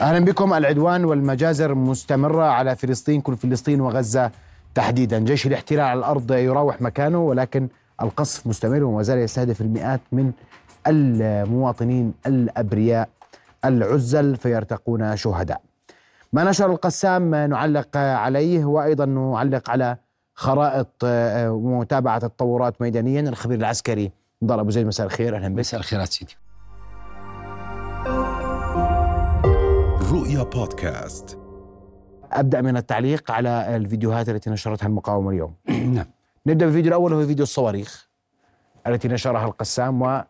أهلا بكم. العدوان والمجازر مستمرة على فلسطين كل فلسطين وغزة تحديدا. جيش الاحتلال على الأرض يراوح مكانه ولكن القصف مستمر وما زال يستهدف المئات من المواطنين الأبرياء العزل فيرتقون شهداء. ما نشر القسام نعلق عليه وأيضا نعلق على خرائط ومتابعه التطورات ميدانيا. الخبير العسكري نضال أبو زيد مساء الخير. أهلا بك. مساء الخيرات سيدي. رؤيا بودكاست. أبدأ من التعليق على الفيديوهات التي نشرتها المقاومة اليوم. نعم. نبدأ بالفيديو الأول وهو فيديو الصواريخ التي نشرها القسام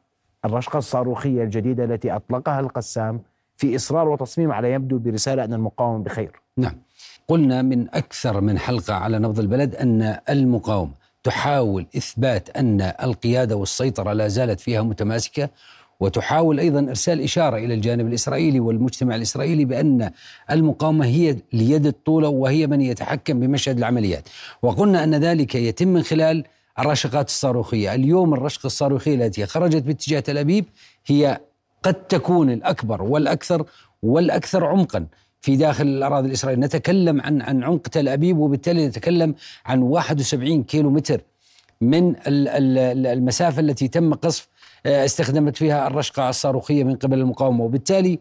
والرشقة الصاروخية الجديدة التي أطلقها القسام في إصرار وتصميم على يبدو برسالة أن المقاومه بخير. نعم. قلنا من أكثر من حلقة على نبض البلد أن المقاومة تحاول إثبات أن القيادة والسيطرة لا زالت فيها متماسكة وتحاول أيضا إرسال إشارة إلى الجانب الإسرائيلي والمجتمع الإسرائيلي بأن المقاومة هي اليد الطولة وهي من يتحكم بمشهد العمليات. وقلنا أن ذلك يتم من خلال الرشقات الصاروخية. اليوم الرشقة الصاروخية التي خرجت باتجاه تل أبيب هي قد تكون الأكبر والأكثر والأكثر عمقا في داخل الأراضي الإسرائيلية. نتكلم عن عن عمق تل أبيب وبالتالي نتكلم عن 71 كيلو متر من ال- ال- المسافة التي تم قصف استخدمت فيها الرشقة الصاروخية من قبل المقاومة. وبالتالي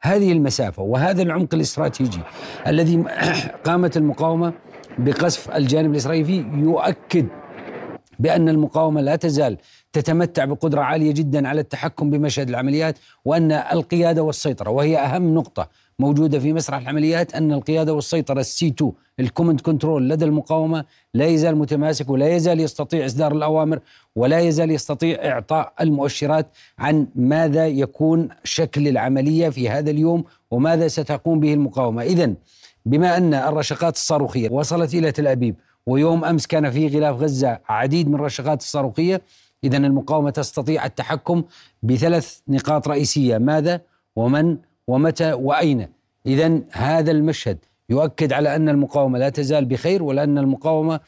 هذه المسافة وهذا العمق الاستراتيجي الذي قامت المقاومة بقصف الجانب الإسرائيلي يؤكد بأن المقاومة لا تزال تتمتع بقدرة عالية جدا على التحكم بمشهد العمليات وأن القيادة والسيطرة وهي أهم نقطة موجودة في مسرح العمليات أن القيادة والسيطرة السي 2 ال command control لدى المقاومة لا يزال متماسك ولا يزال يستطيع إصدار الأوامر ولا يزال يستطيع إعطاء المؤشرات عن ماذا يكون شكل العملية في هذا اليوم وماذا ستقوم به المقاومة. إذا بما أن الرشقات الصاروخية وصلت إلى تل أبيب ويوم أمس كان في غلاف غزة عديد من الرشقات الصاروخية إذا المقاومة تستطيع التحكم بثلاث نقاط رئيسية ماذا؟ ومن؟ ومتى؟ وأين؟ إذا هذا المشهد يؤكد على أن المقاومة لا تزال بخير ولأن المقاومة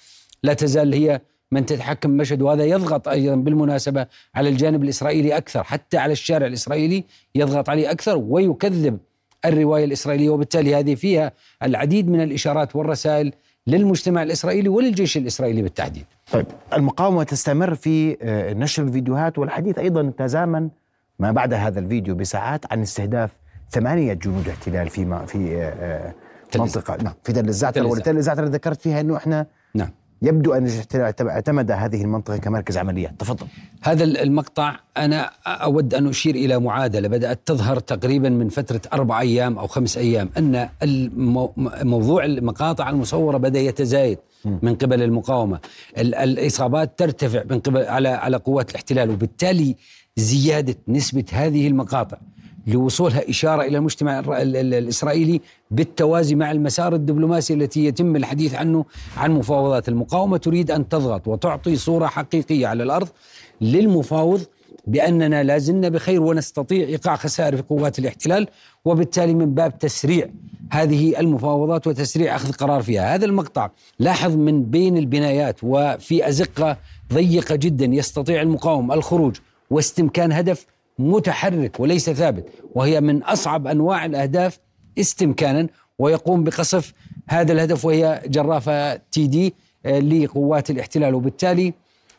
لا تزال هي من تتحكم بالمشهد وهذا يضغط أيضا بالمناسبة على الجانب الإسرائيلي أكثر حتى على الشارع الإسرائيلي يضغط عليه أكثر ويكذب الرواية الإسرائيلية وبالتالي هذه فيها العديد من الإشارات والرسائل للمجتمع الإسرائيلي وللجيش الإسرائيلي بالتحديد. طيب المقاومة تستمر في آه، نشر الفيديوهات والحديث أيضا تزامن ما بعد هذا الفيديو بساعات عن استهداف ثمانية جنود احتلال في ما في آه، آه، منطقة. نعم في تل الزعتر. تل وتل الزعتر ذكرت فيها إنه إحنا نعم. يبدو أن الاحتلال اعتمد هذه المنطقة كمركز عمليات. تفضل. هذا المقطع أنا أود أن أشير إلى معادلة بدأت تظهر تقريبا من فترة أربع أيام أو خمس أيام أن موضوع المقاطع المصورة بدأ يتزايد من قبل المقاومة. ال- الإصابات ترتفع من قبل على على قوات الاحتلال وبالتالي زيادة نسبة هذه المقاطع. لوصولها إشارة إلى المجتمع الإسرائيلي بالتوازي مع المسار الدبلوماسي التي يتم الحديث عنه عن مفاوضات المقاومة. تريد أن تضغط وتعطي صورة حقيقية على الأرض للمفاوض بأننا لا زلنا بخير ونستطيع إيقاع خسائر في قوات الاحتلال وبالتالي من باب تسريع هذه المفاوضات وتسريع أخذ قرار فيها. هذا المقطع لاحظ من بين البنايات وفي أزقة ضيقة جدا يستطيع المقاوم الخروج واستمكان هدف متحرك وليس ثابت وهي من أصعب أنواع الأهداف استمكانا ويقوم بقصف هذا الهدف وهي جرافة تي دي آه، لقوات الاحتلال وبالتالي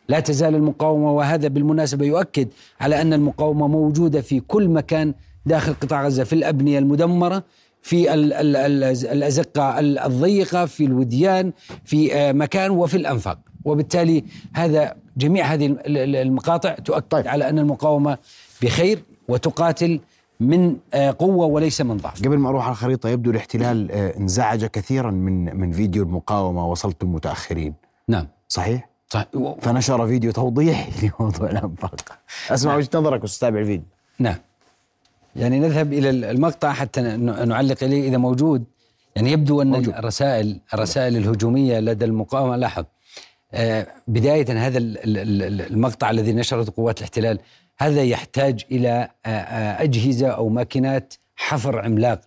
لا تزال المقاومة وهذا بالمناسبة يؤكد على أن المقاومة موجودة في كل مكان داخل قطاع غزة في الأبنية المدمرة في ال- ال- ال- الأزقة ال- الضيقة في الوديان في آه، مكان وفي الأنفاق وبالتالي هذا جميع هذه ال- ال- المقاطع تؤكد. طيب. على أن المقاومة بخير وتقاتل من آه، قوة وليس من ضعف. قبل ما أروح على الخريطة يبدو الاحتلال آه، انزعج كثيرا من من فيديو المقاومة وصلتم متاخرين نعم. صحيح؟ صح. و- فنشر فيديو توضيحي لموضوع الأنفاق. أسمع وجهه نظرك واستتابع الفيديو نعم. يعني نذهب إلى المقطع حتى نعلق إليه إذا موجود. يعني يبدو أن موجود. الرسائل الرسائل الهجومية لدى المقاومة لاحظ آه، بداية هذا ال- ال- ال- المقطع الذي نشرته قوات الاحتلال هذا يحتاج إلى آه، آه، أجهزة أو ماكينات حفر عملاق.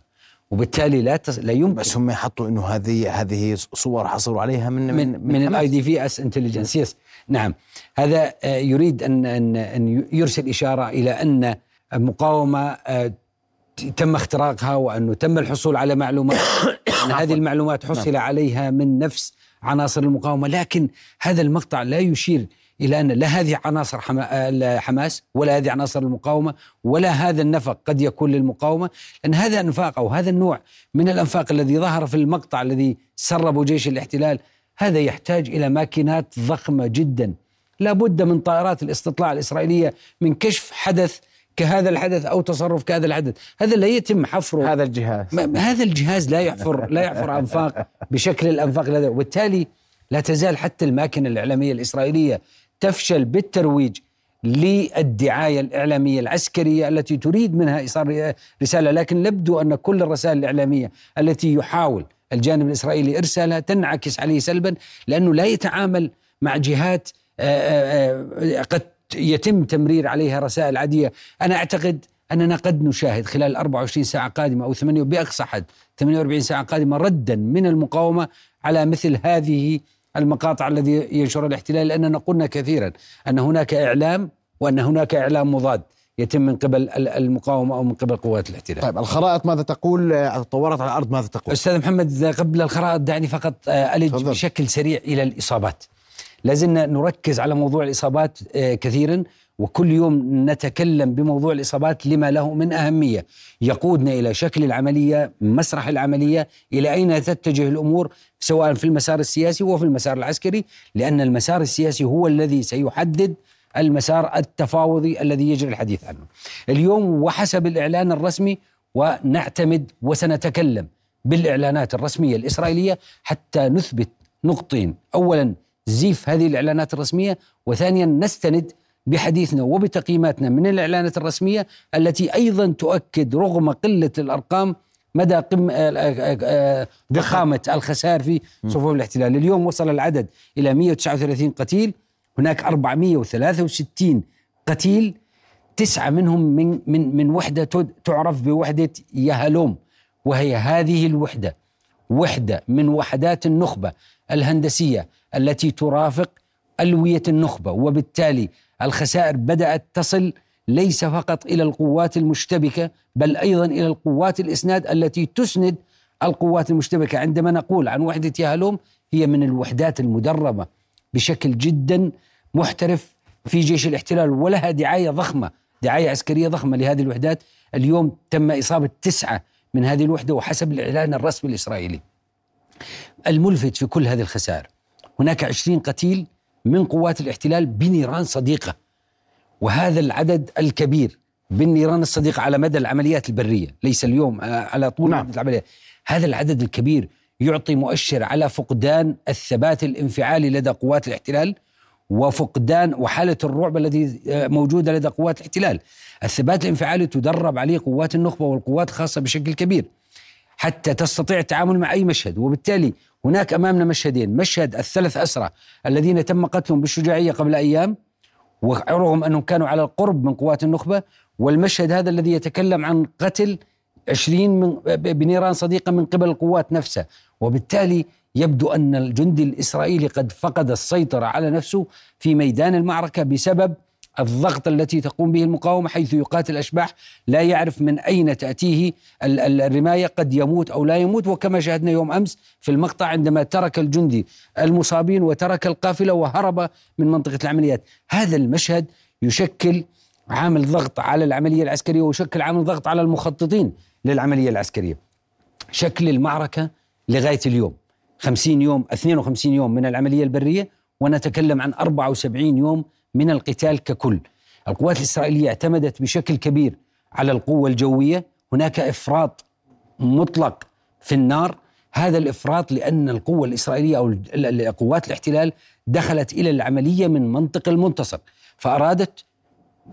وبالتالي لا تس... لا يمكن. بس هم يحطوا إنه هذه هذه صور حصلوا عليها من من من ال IDF's intelligence yes نعم. هذا آه، يريد أن أن أن يرسل إشارة إلى أن المقاومه تم اختراقها وانه تم الحصول على معلومات. أن هذه المعلومات حصل عليها من نفس عناصر المقاومة. لكن هذا المقطع لا يشير إلى أن لا هذه عناصر حما- حماس ولا هذه عناصر المقاومة ولا هذا النفق قد يكون للمقاومة. لأن هذا أنفاق أو هذا النوع من الأنفاق الذي ظهر في المقطع الذي سربه جيش الاحتلال هذا يحتاج إلى ماكينات ضخمة جدا. لابد من طائرات الاستطلاع الإسرائيلية من كشف حدث كهذا الحدث أو تصرف كهذا الحدث. هذا لا يتم حفره. هذا الجهاز. هذا الجهاز لا يحفر لا يحفر أنفاق بشكل الأنفاق الذي وبالتالي لا تزال حتى الماكينة الإعلامية الإسرائيلية تفشل بالترويج للدعاية الإعلامية العسكرية التي تريد منها إيصال رسالة لكن يبدو أن كل الرسائل الإعلامية التي يحاول الجانب الإسرائيلي إرسالها تنعكس عليه سلبا لأنه لا يتعامل مع جهات آه، آه، آه، قد يتم تمرير عليها رسائل عادية. أنا أعتقد أننا قد نشاهد خلال 24 ساعة قادمة أو 8 باقصى حد 48 ساعة قادمة ردا من المقاومة على مثل هذه المقاطع الذي ينشر الاحتلال لأننا قلنا كثيرا أن هناك إعلام وأن هناك إعلام مضاد يتم من قبل ال- المقاومة أو من قبل قوات الاحتلال. طيب الخرائط ماذا تقول تطورت على الأرض ماذا تقول أستاذ محمد قبل الخرائط دعني فقط آه، ألج. بشكل سريع إلى الإصابات. لازلنا نركز على موضوع الإصابات آه، كثيرا وكل يوم نتكلم بموضوع الإصابات لما له من أهمية يقودنا إلى شكل العملية مسرح العملية إلى أين تتجه الأمور سواء في المسار السياسي وفي المسار العسكري لأن المسار السياسي هو الذي سيحدد المسار التفاوضي الذي يجري الحديث عنه. اليوم وحسب الإعلان الرسمي ونعتمد وسنتكلم بالإعلانات الرسمية الإسرائيلية حتى نثبت نقطين، اولا زيف هذه الإعلانات الرسمية وثانيا نستند بحديثنا وبتقييماتنا من الإعلانات الرسمية التي أيضا تؤكد رغم قلة الأرقام مدى قم آه، آه، آه، ضخامة الخسائر في صفوف الاحتلال، اليوم وصل العدد إلى 139 قتيل، هناك 463 قتيل. تسعة منهم من من من وحدة تعرف بوحدة يهلوم وهي هذه الوحدة. وحدة من وحدات النخبة الهندسية التي ترافق ألوية النخبة وبالتالي الخسائر بدأت تصل ليس فقط إلى القوات المشتبكة بل أيضا إلى القوات الإسناد التي تسند القوات المشتبكة. عندما نقول عن وحدة يهلوم هي من الوحدات المدربة بشكل جدا محترف في جيش الاحتلال ولها دعاية ضخمة دعاية عسكرية ضخمة لهذه الوحدات. اليوم تم إصابة تسعة من هذه الوحدة وحسب الإعلان الرسمي الإسرائيلي. الملفت في كل هذه الخسائر هناك عشرين قتيل من قوات الاحتلال بنيران صديقة وهذا العدد الكبير بالنيران الصديقة على مدى العمليات البرية ليس اليوم آه، على طول نعم. العمليات هذا العدد الكبير يعطي مؤشر على فقدان الثبات الانفعالي لدى قوات الاحتلال وفقدان وحالة الرعب الذي آه، موجودة لدى قوات الاحتلال الثبات الانفعالي تدرب عليه قوات النخبة والقوات الخاصة بشكل كبير حتى تستطيع التعامل مع أي مشهد وبالتالي هناك أمامنا مشهدين. مشهد الثلاث أسرى الذين تم قتلهم بالشجاعية قبل أيام ورغم أنهم كانوا على القرب من قوات النخبة والمشهد هذا الذي يتكلم عن قتل 20 من بنيران صديقه من قبل القوات نفسها. وبالتالي يبدو أن الجندي الإسرائيلي قد فقد السيطرة على نفسه في ميدان المعركة بسبب الضغط التي تقوم به المقاومة حيث يقاتل اشباح لا يعرف من أين تأتيه ال- ال- الرماية قد يموت أو لا يموت. وكما شاهدنا يوم أمس في المقطع عندما ترك الجندي المصابين وترك القافلة وهرب من منطقة العمليات، هذا المشهد يشكل عامل ضغط على العملية العسكرية ويشكل عامل ضغط على المخططين للعملية العسكرية. شكل المعركة لغاية اليوم. 50 يوم 52 يوم من العملية البرية ونتكلم عن 74 يوم من القتال ككل. القوات الإسرائيلية اعتمدت بشكل كبير على القوة الجوية، هناك إفراط مطلق في النار، هذا الإفراط لأن القوة الإسرائيلية أو ال- ال- قوات الاحتلال دخلت إلى العملية من منطق المنتصر، فأرادت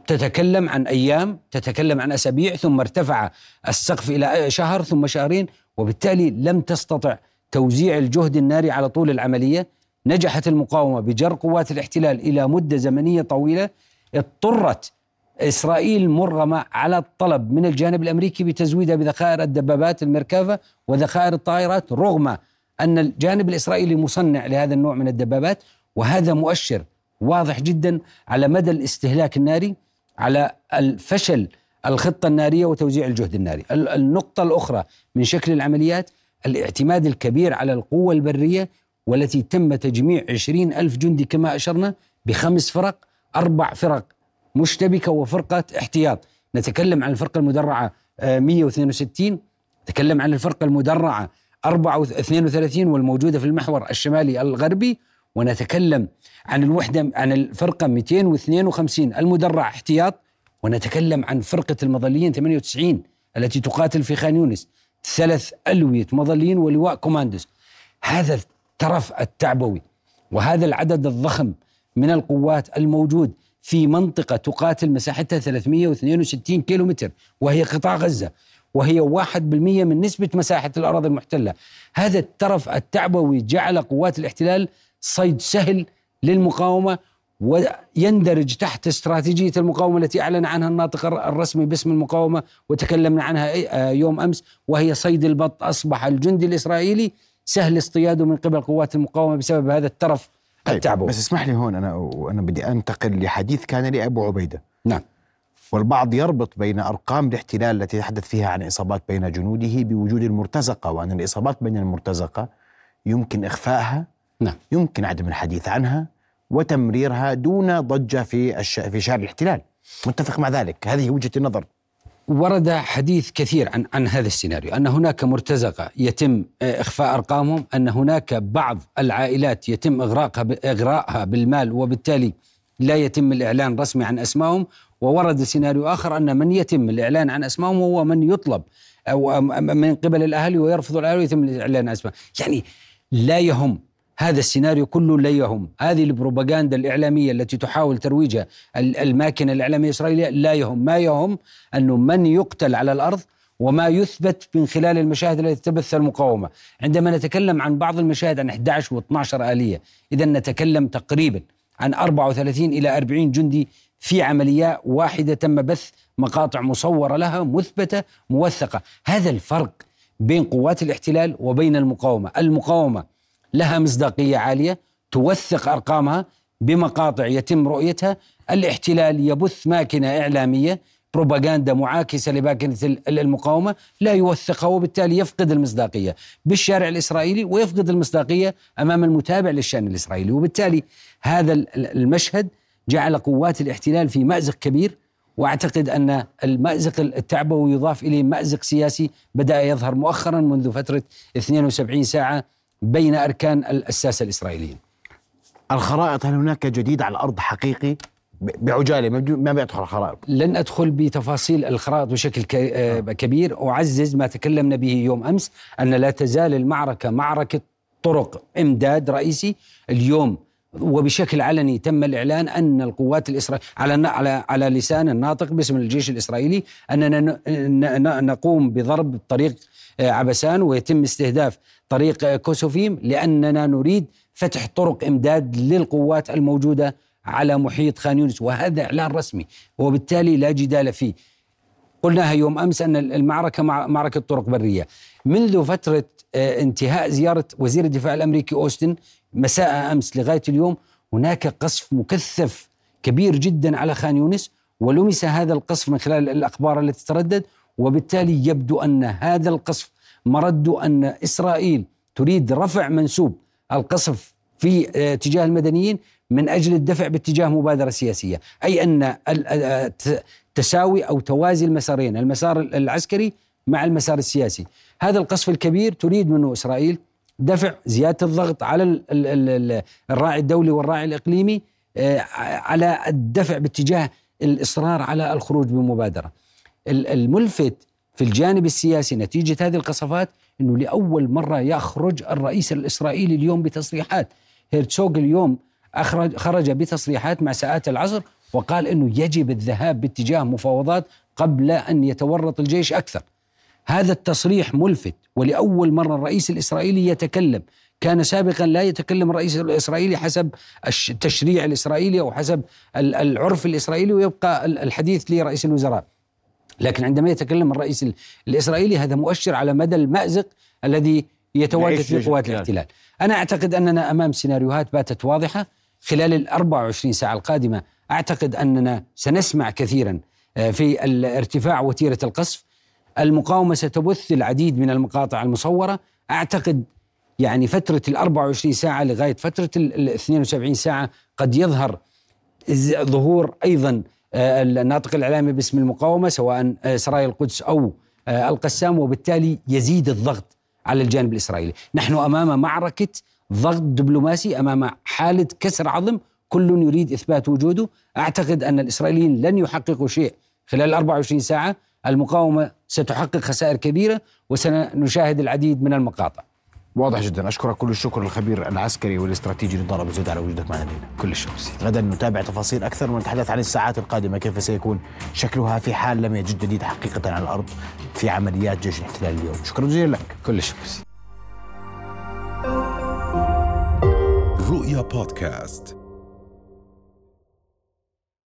تتكلم عن أيام تتكلم عن أسابيع ثم ارتفع السقف إلى شهر ثم شهرين وبالتالي لم تستطع توزيع الجهد الناري على طول العملية. نجحت المقاومة بجر قوات الاحتلال إلى مدة زمنية طويلة اضطرت إسرائيل مرغمه على الطلب من الجانب الأمريكي بتزويدها بذخائر الدبابات المركافه وذخائر الطائرات رغم أن الجانب الإسرائيلي مصنع لهذا النوع من الدبابات وهذا مؤشر واضح جدا على مدى الاستهلاك الناري على الفشل الخطة النارية وتوزيع الجهد الناري. ال- النقطة الأخرى من شكل العمليات الاعتماد الكبير على القوة البرية والتي تم تجميع عشرين ألف جندي كما أشرنا بخمس فرق أربع فرق مشتبكة وفرقة احتياط. نتكلم عن الفرقة المدرعة آه، 162 نتكلم عن الفرقة المدرعة 32 والموجودة في المحور الشمالي الغربي ونتكلم عن الوحدة عن الفرقة 252 المدرعة احتياط. ونتكلم عن فرقة المظليين 98 التي تقاتل في خان يونس ثلاث ألوية مظليين ولواء كوماندوز هذا الترف التعبوي. وهذا العدد الضخم من القوات الموجود في منطقة تقاتل مساحتها 362 كيلومتر وهي قطاع غزة وهي واحد بالمية من نسبة مساحة الأراضي المحتلة. هذا الترف التعبوي جعل قوات الاحتلال صيد سهل للمقاومة ويندرج تحت استراتيجية المقاومة التي أعلن عنها الناطق الرسمي باسم المقاومة وتكلمنا عنها آه، يوم أمس وهي صيد البط أصبح الجندي الإسرائيلي. سهل اصطياده من قبل قوات المقاومة بسبب هذا الترف طيب بس اسمح لي هون أنا وأنا بدي أنتقل لحديث كان لابو عبيدة. نعم. والبعض يربط بين أرقام الاحتلال التي تحدث فيها عن إصابات بين جنوده بوجود المرتزقة وأن الإصابات بين المرتزقة يمكن إخفائها نعم. يمكن عدم الحديث عنها وتمريرها دون ضجة في الش... في شارع الاحتلال. متفق مع ذلك؟ هذه وجهة النظر. ورد حديث كثير عن عن هذا السيناريو أن هناك مرتزقة يتم آه، إخفاء أرقامهم أن هناك بعض العائلات يتم إغراقها إغراءها بالمال وبالتالي لا يتم الإعلان رسمي عن اسمائهم وورد سيناريو آخر أن من يتم الإعلان عن اسمائهم هو من يطلب أو من قبل الاهالي ويرفض الاهالي ويتم الإعلان عن اسمائهم يعني لا يهم هذا السيناريو كله لا يهم. هذه البروباغندا الإعلامية التي تحاول ترويجها ال- الماكنة الإعلامية الإسرائيلية لا يهم. ما يهم أنه من يقتل على الأرض وما يثبت من خلال المشاهد التي تبث المقاومة. عندما نتكلم عن بعض المشاهد عن 11 و12 آلية إذا نتكلم تقريبا عن 34 إلى 40 جندي في عملية واحدة تم بث مقاطع مصورة لها مثبتة موثقة. هذا الفرق بين قوات الاحتلال وبين المقاومة. المقاومة لها مصداقية عالية توثق أرقامها بمقاطع يتم رؤيتها. الاحتلال يبث ماكنة إعلامية بروباغندا معاكسة لماكنة ال- المقاومة لا يوثقها وبالتالي يفقد المصداقية بالشارع الإسرائيلي ويفقد المصداقية أمام المتابع للشأن الإسرائيلي. وبالتالي هذا ال- ال- المشهد جعل قوات الاحتلال في مأزق كبير. وأعتقد أن المأزق التعبوي يضاف إليه مأزق سياسي بدأ يظهر مؤخرا منذ فترة 72 ساعة بين أركان الساسه الإسرائيليين. الخرائط هل هناك جديد على الأرض حقيقي؟ بعجالة ما بيدخل الخرائط. لن أدخل بتفاصيل الخرائط بشكل ك- آه، كبير. أعزز ما تكلمنا به يوم أمس أن لا تزال المعركة معركة طرق إمداد رئيسي. اليوم وبشكل علني تم الإعلان أن القوات الاسرائيليه على على على لسان الناطق باسم الجيش الإسرائيلي أننا ن- ن- ن- نقوم بضرب طريق آه، عبسان ويتم استهداف طريق آه، كوسوفيم لأننا نريد فتح طرق إمداد للقوات الموجودة على محيط خان يونس وهذا إعلان رسمي وبالتالي لا جدال فيه. قلناها يوم أمس أن المعركة مع معركة طرق برية. منذ فترة انتهاء زيارة وزير الدفاع الأمريكي أوستن مساء أمس لغاية اليوم. هناك قصف مكثف كبير جدا على خان يونس ولمس هذا القصف من خلال الأخبار التي تردد وبالتالي يبدو أن هذا القصف مرده أن إسرائيل تريد رفع منسوب القصف في آه، تجاه المدنيين من أجل الدفع باتجاه مبادرة سياسية، أي أن ال- آه، تساوي أو توازي المسارين، المسار العسكري مع المسار السياسي. هذا القصف الكبير تريد منه إسرائيل دفع زيادة الضغط على ال- ال- ال- ال- الراعي الدولي والراعي الإقليمي آه، على الدفع باتجاه الإصرار على الخروج بمبادرة. ال- الملفت في الجانب السياسي نتيجة هذه القصفات إنه لأول مرة يخرج الرئيس الإسرائيلي اليوم بتصريحات هيرتسوغ اليوم اخرج خرج بتصريحات مع ساعات العصر وقال إنه يجب الذهاب باتجاه مفاوضات قبل أن يتورط الجيش أكثر. هذا التصريح ملفت ولأول مرة الرئيس الإسرائيلي يتكلم كان سابقا لا يتكلم الرئيس الإسرائيلي حسب التشريع الإسرائيلي أو حسب ال- العرف الإسرائيلي ويبقى ال- الحديث لرئيس الوزراء. لكن عندما يتكلم الرئيس ال- الإسرائيلي هذا مؤشر على مدى المأزق الذي يتواجد في قوات الاحتلال. أنا أعتقد أننا أمام سيناريوهات باتت واضحة خلال ال 24 ساعة القادمة أعتقد أننا سنسمع كثيرا آه، في ارتفاع وتيرة القصف المقاومة ستبث العديد من المقاطع المصورة. أعتقد يعني فترة ال 24 ساعة لغاية فترة ال 72 ساعة قد يظهر ظهور أيضا آه، الناطق الإعلامي باسم المقاومة سواء آه، سرايا القدس أو آه، القسام وبالتالي يزيد الضغط على الجانب الإسرائيلي، نحن أمام معركة ضغط دبلوماسي أمام حالة كسر عظم كل يريد إثبات وجوده، أعتقد أن الإسرائيليين لن يحققوا شيء خلال 24 ساعة، المقاومة ستحقق خسائر كبيرة وسنشاهد العديد من المقاطع. واضح جدا. أشكرك كل الشكر للخبير العسكري والاستراتيجي نضال ابو زيد على وجودك معنا الليلة كل الشكر غدا نتابع تفاصيل أكثر ونتحدث عن الساعات القادمة كيف سيكون شكلها في حال لم يجد جديد حقيقة على الأرض في عمليات جيش الاحتلال اليوم. شكرا جزيلا لك. كل الشكر رؤيا بودكاست.